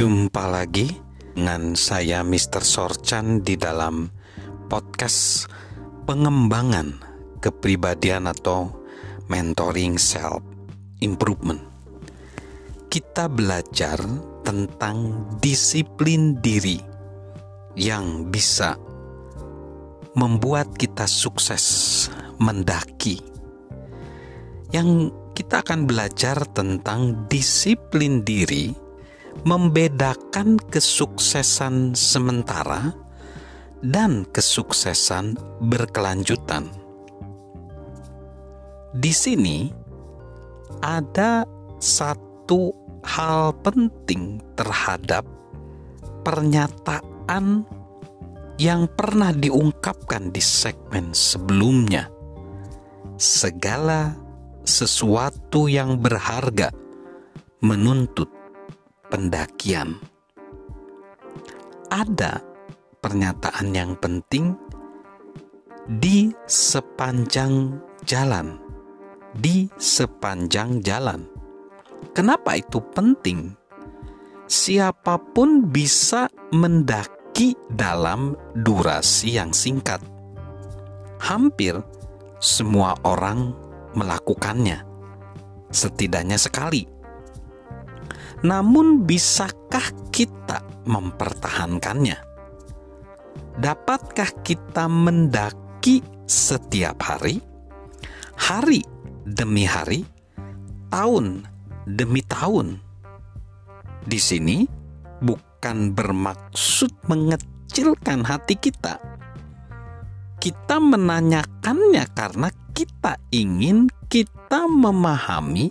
Jumpa lagi dengan saya Mr. Sorchan di dalam podcast pengembangan kepribadian atau mentoring self improvement. Kita belajar tentang disiplin diri yang bisa membuat kita sukses mendaki. Yang kita akan belajar tentang disiplin diri membedakan kesuksesan sementara dan kesuksesan berkelanjutan. Di sini ada satu hal penting terhadap pernyataan yang pernah diungkapkan di segmen sebelumnya. Segala sesuatu yang berharga menuntut pendakian. Ada pernyataan yang penting di sepanjang jalan. Di sepanjang jalan. Kenapa itu penting? Siapa pun bisa mendaki dalam durasi yang singkat. Hampir semua orang melakukannya, setidaknya sekali namun, bisakah kita mempertahankannya? Dapatkah kita mendaki setiap hari, hari demi hari, tahun demi tahun? Di sini bukan bermaksud mengecilkan hati kita. Kita menanyakannya karena kita ingin kita memahami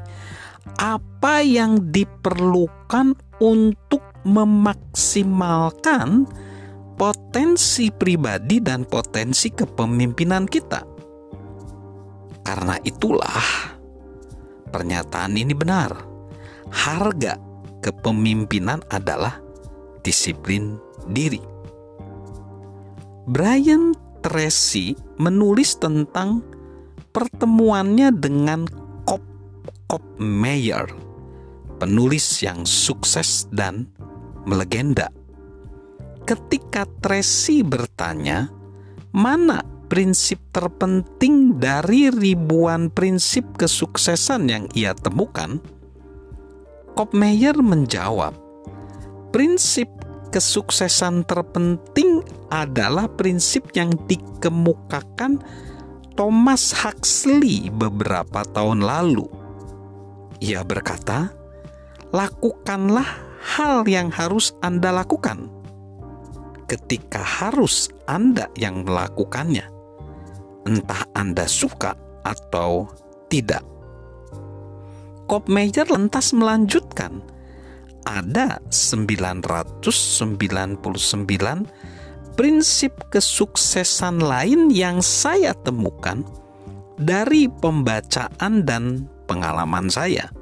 apa yang diperlukan untuk memaksimalkan potensi pribadi dan potensi kepemimpinan kita. Karena itulah pernyataan ini benar. Harga kepemimpinan adalah disiplin diri. Brian Tracy menulis tentang pertemuannya dengan Jacob Meyer, penulis yang sukses dan melegenda. Ketika Tracy bertanya, mana prinsip terpenting dari ribuan prinsip kesuksesan yang ia temukan? Cobb Meyer menjawab, prinsip kesuksesan terpenting adalah prinsip yang dikemukakan Thomas Huxley beberapa tahun lalu ia berkata, "Lakukanlah hal yang harus Anda lakukan ketika harus Anda yang melakukannya, entah Anda suka atau tidak." Kop Major lantas melanjutkan, ada 999 prinsip kesuksesan lain yang saya temukan dari pembacaan dan pengalaman saya.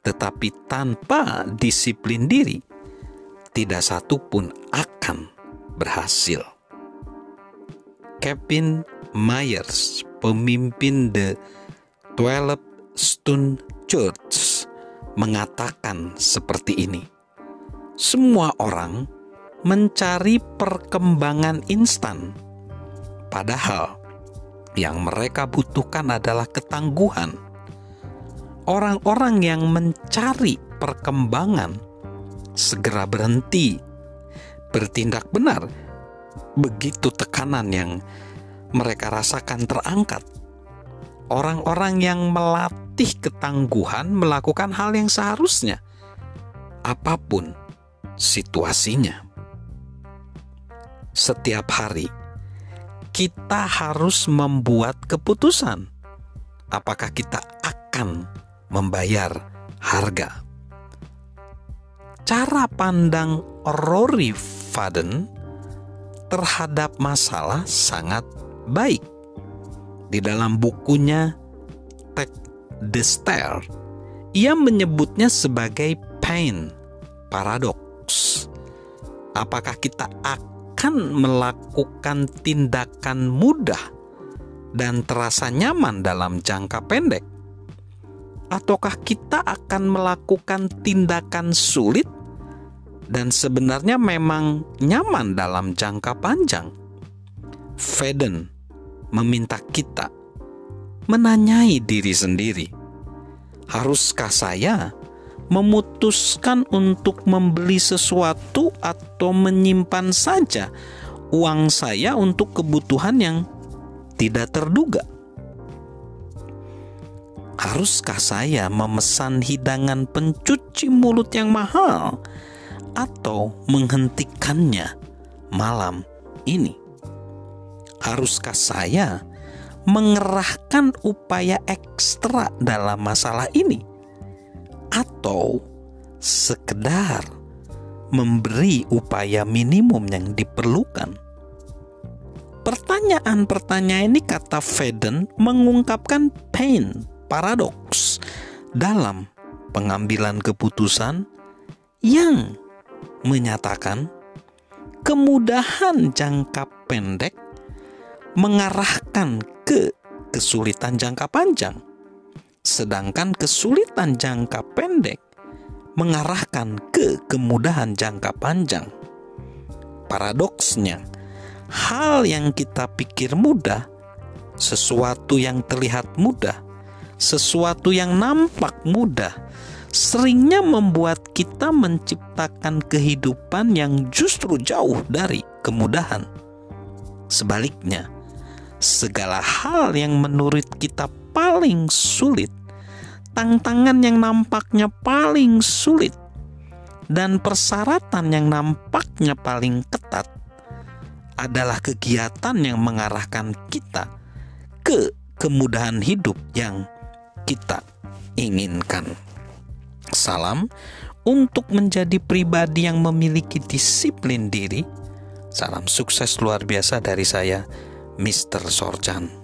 Tetapi tanpa disiplin diri, tidak satu pun akan berhasil. Kevin Myers, pemimpin The Twelve Stone Church, mengatakan seperti ini. Semua orang mencari perkembangan instan, padahal yang mereka butuhkan adalah ketangguhan orang-orang yang mencari perkembangan segera berhenti bertindak benar begitu tekanan yang mereka rasakan terangkat. Orang-orang yang melatih ketangguhan melakukan hal yang seharusnya, apa pun situasinya. Setiap hari kita harus membuat keputusan apakah kita akan membayar harga. Cara pandang Rory Faden terhadap masalah sangat baik. Di dalam bukunya Take the Stair, ia menyebutnya sebagai pain paradox. Apakah kita akan melakukan tindakan mudah dan terasa nyaman dalam jangka pendek? Ataukah kita akan melakukan tindakan sulit dan sebenarnya memang nyaman dalam jangka panjang. Feden meminta kita menanyai diri sendiri, haruskah saya memutuskan untuk membeli sesuatu atau menyimpan saja uang saya untuk kebutuhan yang tidak terduga? Haruskah saya memesan hidangan pencuci mulut yang mahal atau menghentikannya malam ini? Haruskah saya mengerahkan upaya ekstra dalam masalah ini? Atau sekedar memberi upaya minimum yang diperlukan? Pertanyaan-pertanyaan ini kata Feden mengungkapkan pain paradoks dalam pengambilan keputusan yang menyatakan kemudahan jangka pendek mengarahkan ke kesulitan jangka panjang, sedangkan kesulitan jangka pendek mengarahkan ke kemudahan jangka panjang. Paradoksnya, hal yang kita pikir mudah, sesuatu yang terlihat mudah, sesuatu yang nampak mudah seringnya membuat kita menciptakan kehidupan yang justru jauh dari kemudahan. Sebaliknya, segala hal yang menurut kita paling sulit, tantangan yang nampaknya paling sulit, dan persyaratan yang nampaknya paling ketat adalah kegiatan yang mengarahkan kita ke kemudahan hidup yang kita inginkan. Salam untuk menjadi pribadi yang memiliki disiplin diri. Salam sukses luar biasa dari saya, Mr. Sorjan.